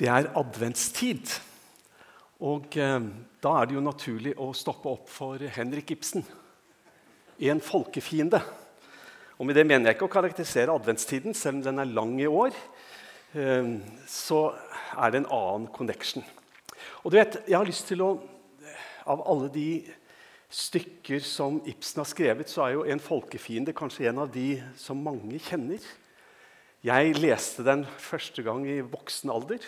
Det er adventstid. Og eh, da er det jo naturlig å stoppe opp for Henrik Ibsen. En folkefiende. Og med det mener jeg ikke å karakterisere adventstiden, selv om den er lang i år. Eh, så er det en annen connection. Og du vet, jeg har lyst til å Av alle de stykker som Ibsen har skrevet, så er jo 'En folkefiende' kanskje en av de som mange kjenner. Jeg leste den første gang i voksen alder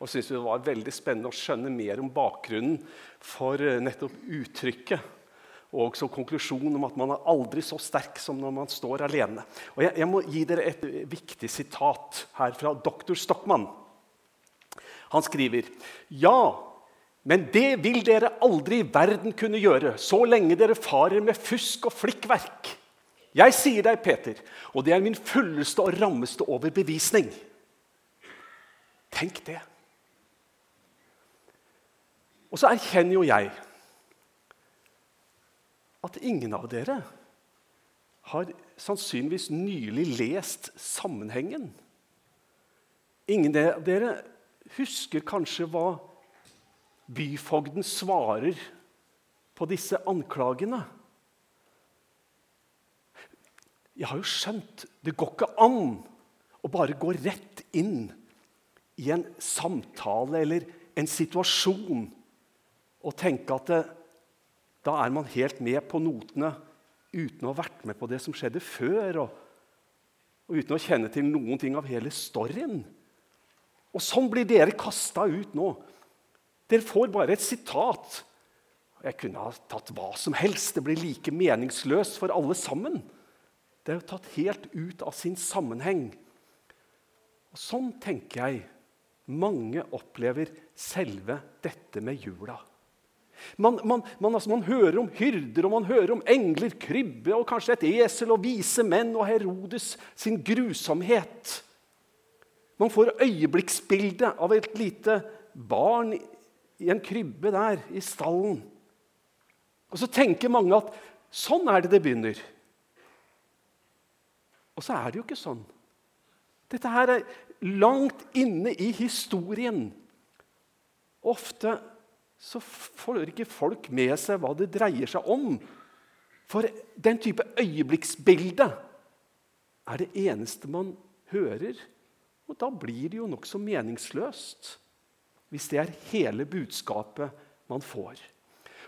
og syntes det var veldig spennende å skjønne mer om bakgrunnen for eh, nettopp uttrykket. Og også konklusjonen om at man er aldri så sterk som når man står alene. Og jeg, jeg må gi dere et viktig sitat her fra doktor Stockmann. Han skriver Ja, men det vil dere aldri i verden kunne gjøre så lenge dere farer med fusk og flikkverk. Jeg sier deg, Peter, og det er min fulleste og rammeste overbevisning. Tenk det. Og så erkjenner jo jeg at ingen av dere har sannsynligvis nylig lest sammenhengen. Ingen av dere husker kanskje hva byfogden svarer på disse anklagene. Jeg har jo skjønt det går ikke an å bare gå rett inn i en samtale eller en situasjon og tenke at det, da er man helt med på notene uten å ha vært med på det som skjedde før, og, og uten å kjenne til noen ting av hele storyen. Og sånn blir dere kasta ut nå. Dere får bare et sitat. Jeg kunne ha tatt hva som helst. Det blir like meningsløst for alle sammen. Det er jo tatt helt ut av sin sammenheng. Og Sånn tenker jeg mange opplever selve dette med jula. Man, man, man, altså, man, hører om hyrder og man hører om engler, krybbe og kanskje et esel og vise menn og Herodes sin grusomhet. Man får øyeblikksbildet av et lite barn i en krybbe der i stallen. Og så tenker mange at sånn er det det begynner. Og så er det jo ikke sånn. Dette her er langt inne i historien. Ofte så får ikke folk med seg hva det dreier seg om. For den type øyeblikksbilde er det eneste man hører. Og da blir det jo nokså meningsløst hvis det er hele budskapet man får.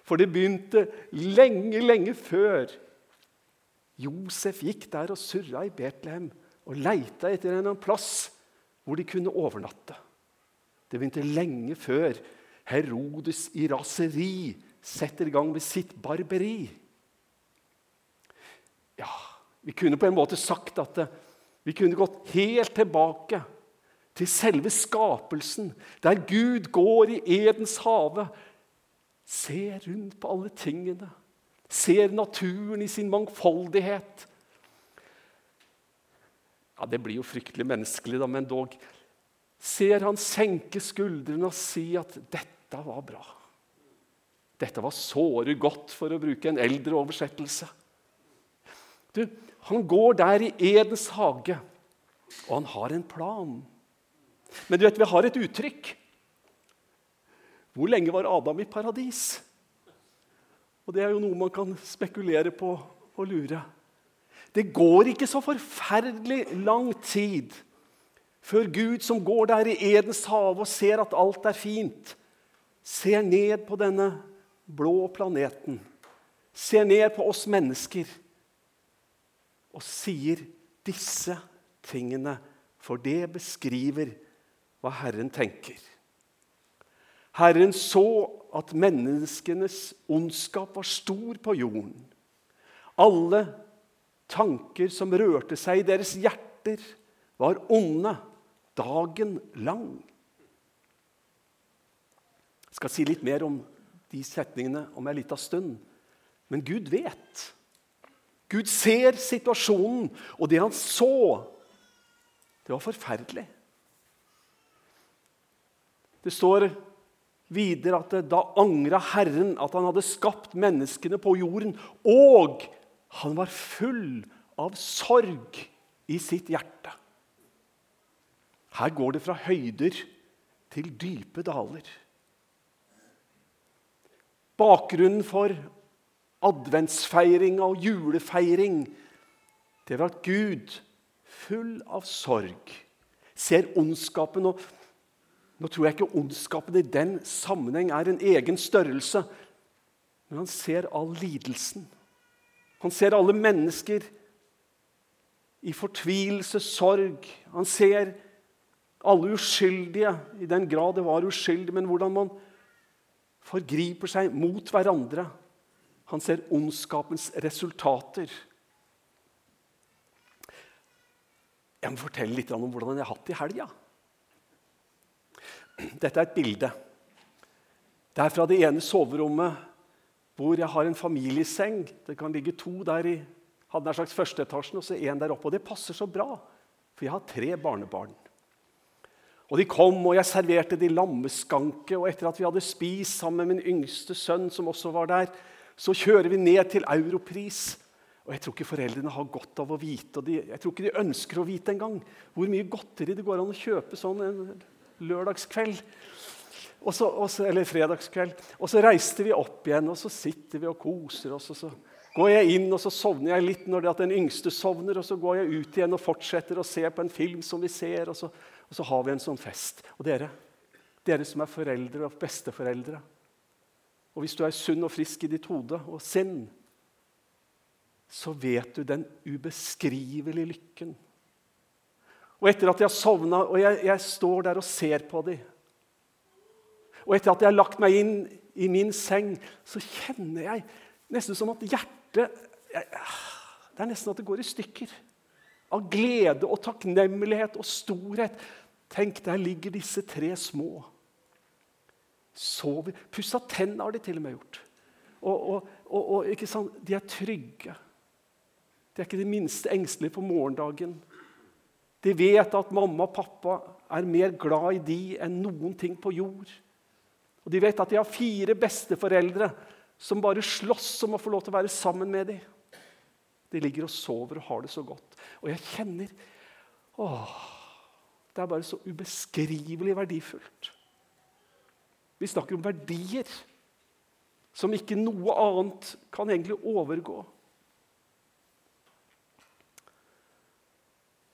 For det begynte lenge, lenge før Josef gikk der og surra i Betlehem og leita etter en plass hvor de kunne overnatte. Det begynte lenge før Herodes i raseri setter i gang med sitt barberi. Ja, vi kunne på en måte sagt at vi kunne gått helt tilbake til selve skapelsen, der Gud går i Edens hage, ser rundt på alle tingene, ser naturen i sin mangfoldighet. Ja, Det blir jo fryktelig menneskelig, da, men dog ser han senke skuldrene og si at 'dette var bra'. Dette var såre godt, for å bruke en eldre oversettelse. Du, Han går der i Edens hage, og han har en plan. Men du vet, vi har et uttrykk. Hvor lenge var Adam i paradis? Og Det er jo noe man kan spekulere på og lure. Det går ikke så forferdelig lang tid før Gud, som går der i Edens hage og ser at alt er fint, ser ned på denne blå planeten, ser ned på oss mennesker og sier disse tingene, for det beskriver hva Herren tenker. Herren så at menneskenes ondskap var stor på jorden. Alle tanker som rørte seg i deres hjerter, var onde dagen lang. Skal si litt mer om de setningene om en liten stund. Men Gud vet. Gud ser situasjonen, og det han så, det var forferdelig. Det står videre at da angra Herren at han hadde skapt menneskene på jorden, og han var full av sorg i sitt hjerte. Her går det fra høyder til dype daler. Bakgrunnen for adventsfeiring og julefeiring det var at Gud, full av sorg, ser ondskapen. og Nå tror jeg ikke ondskapen i den sammenheng er en egen størrelse, men han ser all lidelsen. Han ser alle mennesker i fortvilelse, sorg. Han ser alle uskyldige, i den grad det var uskyldig, men hvordan man forgriper seg mot hverandre. Han ser ondskapens resultater. Jeg må fortelle litt om hvordan jeg har hatt det i helga. Dette er et bilde. Det er fra det ene soverommet hvor jeg har en familieseng. Det kan ligge to der i hadde nær sagt første etasjen og så en der oppe. Og det passer så bra, for jeg har tre barnebarn. Og De kom, og jeg serverte de lammeskanke. og Etter at vi hadde spist sammen med min yngste sønn, som også var der, så kjører vi ned til Europris. Og Jeg tror ikke foreldrene har godt av å vite, og de, jeg tror ikke de ønsker å vite engang hvor mye godteri det går an å kjøpe sånn en lørdagskveld. Og så, og så, eller fredagskveld. Og så reiste vi opp igjen, og så sitter vi og koser oss. og så går jeg inn, og så sovner jeg litt når det at den yngste sovner. Og så går jeg ut igjen og fortsetter å se på en film som vi ser. Og så, og så har vi en sånn fest. Og dere, dere som er foreldre og besteforeldre Og hvis du er sunn og frisk i ditt hode og sinn, så vet du den ubeskrivelige lykken. Og etter at de har sovna, og jeg, jeg, står der og ser på dem Og etter at jeg har lagt meg inn i min seng, så kjenner jeg nesten som at hjertet det er nesten at det går i stykker. Av glede og takknemlighet og storhet. Tenk, der ligger disse tre små. Sover. Pussa tennene har de til og med gjort. Og, og, og, og sant? De er trygge. De er ikke det minste engstelige for morgendagen. De vet at mamma og pappa er mer glad i de enn noen ting på jord. Og de vet at de har fire besteforeldre som bare slåss om å få lov til å være sammen med dem. De ligger og sover og har det så godt. Og jeg kjenner åh, Det er bare så ubeskrivelig verdifullt. Vi snakker om verdier som ikke noe annet kan egentlig overgå.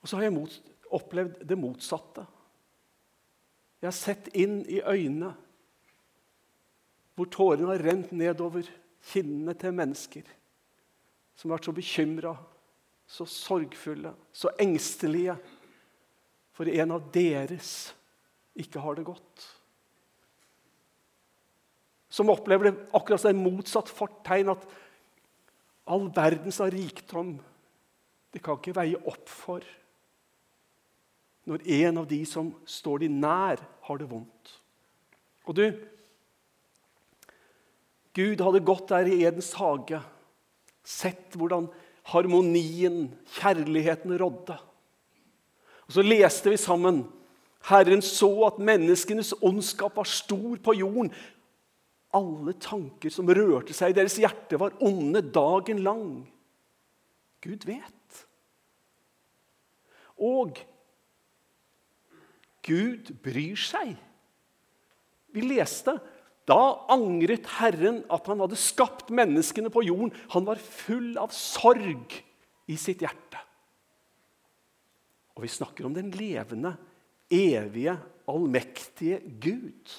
Og så har jeg mot, opplevd det motsatte. Jeg har sett inn i øynene hvor tårene har rent nedover kinnene til mennesker som har vært så bekymra, så sorgfulle, så engstelige for en av deres ikke har det godt. Som opplever det akkurat som en motsatt fortegn at all verdens av rikdom det kan ikke veie opp for når en av de som står de nær, har det vondt. Og du, Gud hadde gått der i Edens hage, sett hvordan harmonien, kjærligheten, rådde. Og Så leste vi sammen. Herren så at menneskenes ondskap var stor på jorden. Alle tanker som rørte seg i deres hjerte, var onde dagen lang. Gud vet. Og Gud bryr seg. Vi leste da angret Herren at han hadde skapt menneskene på jorden. Han var full av sorg i sitt hjerte. Og vi snakker om den levende, evige, allmektige Gud.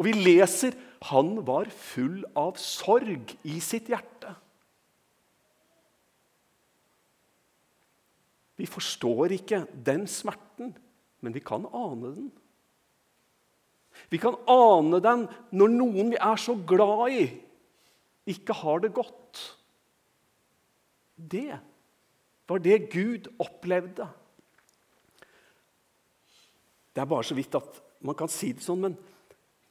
Og vi leser han var full av sorg i sitt hjerte. Vi forstår ikke den smerten, men vi kan ane den. Vi kan ane den når noen vi er så glad i, ikke har det godt. Det var det Gud opplevde. Det er bare så vidt at man kan si det sånn, men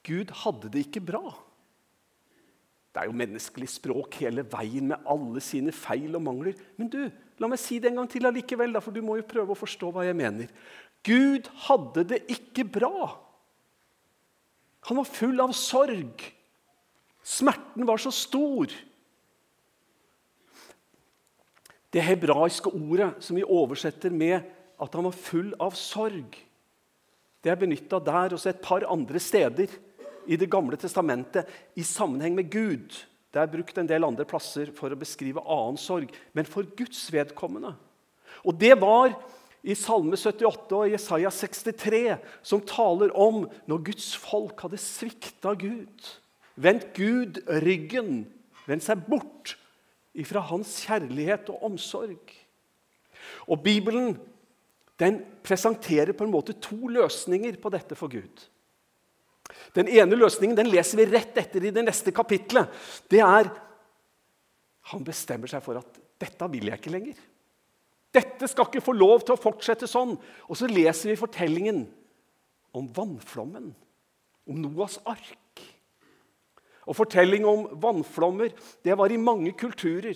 Gud hadde det ikke bra. Det er jo menneskelig språk hele veien med alle sine feil og mangler. Men du, la meg si det en gang til allikevel, for du må jo prøve å forstå hva jeg mener. Gud hadde det ikke bra. Han var full av sorg. Smerten var så stor. Det hebraiske ordet som vi oversetter med at han var full av sorg, Det er benytta der og et par andre steder i Det gamle testamentet i sammenheng med Gud. Det er brukt en del andre plasser for å beskrive annen sorg, men for Guds vedkommende. Og det var i Salme 78 og Jesaja 63, som taler om når Guds folk hadde svikta Gud, vendt Gud ryggen, vendt seg bort ifra hans kjærlighet og omsorg. Og Bibelen den presenterer på en måte to løsninger på dette for Gud. Den ene løsningen den leser vi rett etter i det neste kapitlet. Det er Han bestemmer seg for at 'dette vil jeg ikke lenger'. Dette skal ikke få lov til å fortsette sånn. Og så leser vi fortellingen om vannflommen, om Noas ark. Og Fortelling om vannflommer det var i mange kulturer.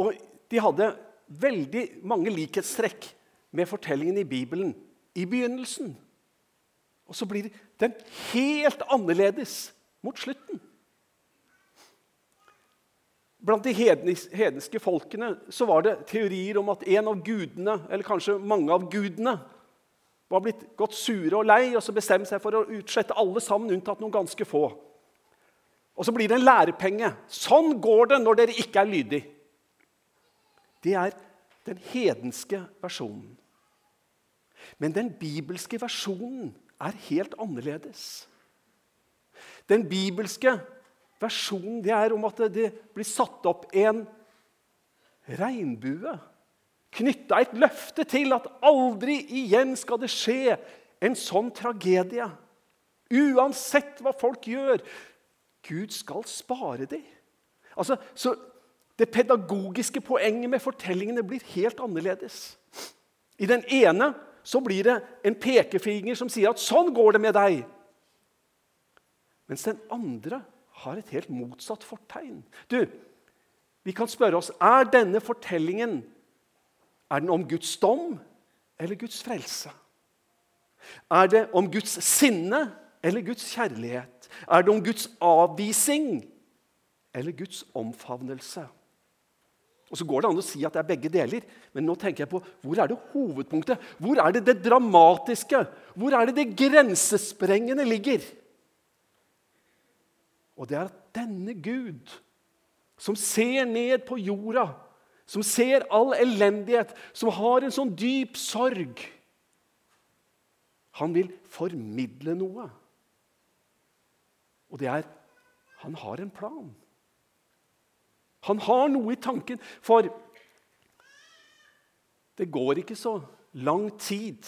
Og de hadde veldig mange likhetstrekk med fortellingen i Bibelen i begynnelsen. Og så blir den helt annerledes mot slutten. Blant de hedenske folkene så var det teorier om at en av gudene, eller kanskje mange av gudene, var blitt gått sure og lei og så bestemmer seg for å utslette alle sammen, unntatt noen ganske få. Og så blir det en lærepenge. Sånn går det når dere ikke er lydige. Det er den hedenske versjonen. Men den bibelske versjonen er helt annerledes. Den bibelske versjonen det er om at det blir satt opp en regnbue. Knytta et løfte til at aldri igjen skal det skje en sånn tragedie. Uansett hva folk gjør. Gud skal spare dem. Altså, så det pedagogiske poenget med fortellingene blir helt annerledes. I den ene så blir det en pekefinger som sier at 'sånn går det med deg'. Mens den andre har et helt motsatt fortegn. Du, Vi kan spørre oss er denne fortellingen er den om Guds dom eller Guds frelse. Er det om Guds sinne eller Guds kjærlighet? Er det om Guds avvising eller Guds omfavnelse? Og Så går det an å si at det er begge deler, men nå tenker jeg på hvor er det hovedpunktet? Hvor er det det dramatiske? Hvor er det det grensesprengende ligger? Og det er at denne Gud, som ser ned på jorda, som ser all elendighet, som har en sånn dyp sorg Han vil formidle noe. Og det er Han har en plan. Han har noe i tanken, for det går ikke så lang tid.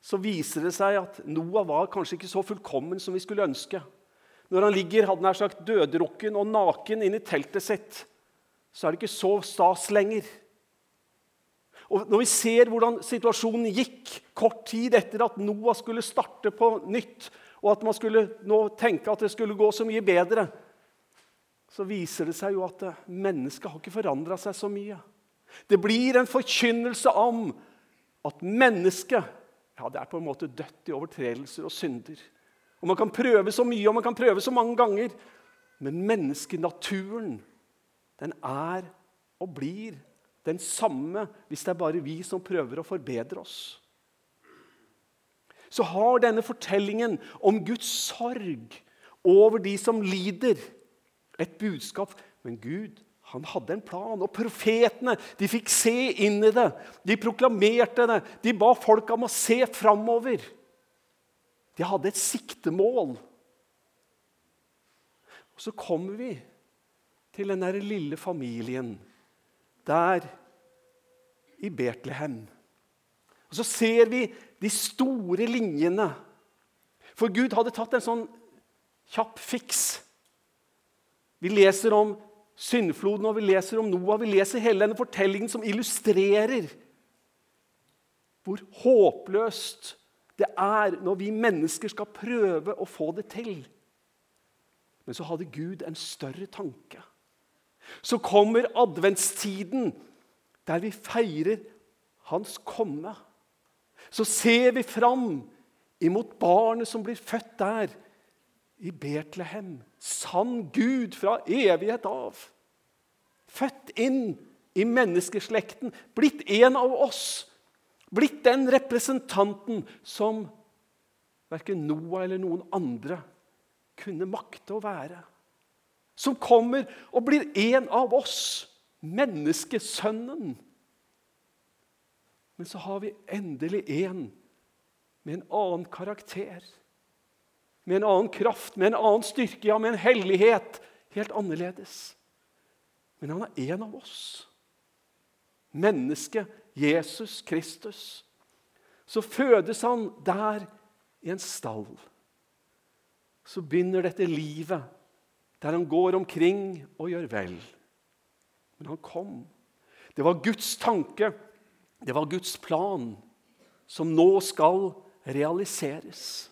Så viser det seg at Noah var kanskje ikke så fullkommen som vi skulle ønske. Når han ligger hadde nær sagt, dødrukken og naken inne i teltet sitt, så er det ikke så stas lenger. Og Når vi ser hvordan situasjonen gikk kort tid etter at Noah skulle starte på nytt, og at man skulle nå tenke at det skulle gå så mye bedre, så viser det seg jo at mennesket har ikke forandra seg så mye. Det blir en forkynnelse om at mennesket ja, det er på en måte dødt i overtredelser og synder. Og Man kan prøve så mye og man kan prøve så mange ganger, men menneskenaturen den er og blir den samme hvis det er bare vi som prøver å forbedre oss. Så har denne fortellingen om Guds sorg over de som lider, et budskap. Men Gud han hadde en plan, og profetene de fikk se inn i det. De proklamerte det. De ba folk om å se framover. De hadde et siktemål. Og Så kommer vi til den der lille familien der i Betlehem. Og Så ser vi de store linjene. For Gud hadde tatt en sånn kjapp fiks vi leser om syndfloden og vi leser om Noah. Vi leser hele denne fortellingen som illustrerer hvor håpløst det er når vi mennesker skal prøve å få det til. Men så hadde Gud en større tanke. Så kommer adventstiden, der vi feirer Hans komme. Så ser vi fram imot barnet som blir født der i Betlehem. Sann Gud fra evighet av. Født inn i menneskeslekten, blitt en av oss. Blitt den representanten som verken Noah eller noen andre kunne makte å være. Som kommer og blir en av oss, menneskesønnen. Men så har vi endelig en med en annen karakter. Med en annen kraft, med en annen styrke, ja, med en hellighet. Helt annerledes. Men han er en av oss. Mennesket Jesus Kristus. Så fødes han der i en stall. Så begynner dette livet der han går omkring og gjør vel. Men han kom. Det var Guds tanke, det var Guds plan, som nå skal realiseres.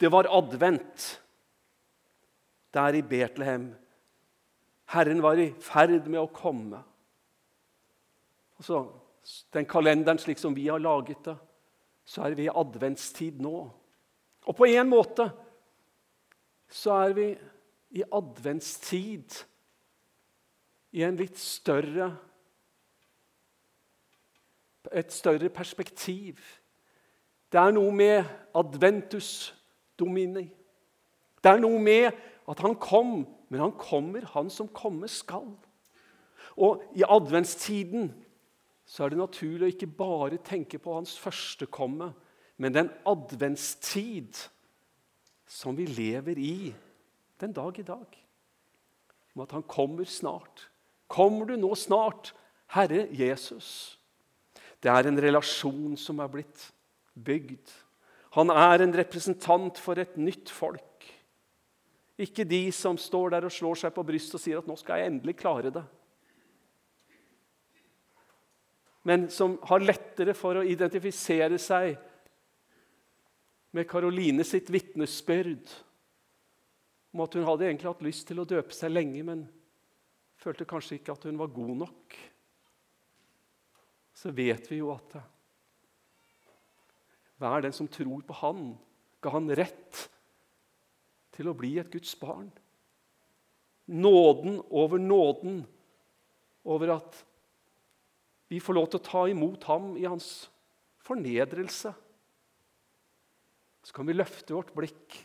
Det var advent der i Betlehem. Herren var i ferd med å komme. Altså, den kalenderen slik som vi har laget det, så er vi i adventstid nå. Og på en måte så er vi i adventstid i en litt større et større perspektiv. Det er noe med adventus domini. Det er noe med at han kom, men han kommer, han som komme skal. Og i adventstiden så er det naturlig å ikke bare tenke på hans første komme, men den adventstid som vi lever i den dag i dag. Om at han kommer snart. Kommer du nå snart, Herre Jesus? Det er en relasjon som er blitt bygd. Han er en representant for et nytt folk. Ikke de som står der og slår seg på brystet og sier at 'nå skal jeg endelig klare det' men som har lettere for å identifisere seg med Karoline sitt vitnesbyrd om at hun hadde egentlig hatt lyst til å døpe seg lenge, men følte kanskje ikke at hun var god nok. Så vet vi jo at hver den som tror på Han, ga Han rett til å bli et Guds barn. Nåden over nåden over at vi får lov til å ta imot ham i hans fornedrelse. Så kan vi løfte vårt blikk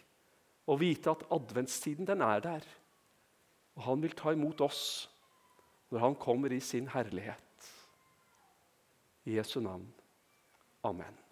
og vite at adventstiden den er der. Og han vil ta imot oss når han kommer i sin herlighet. I Jesu navn. Amen.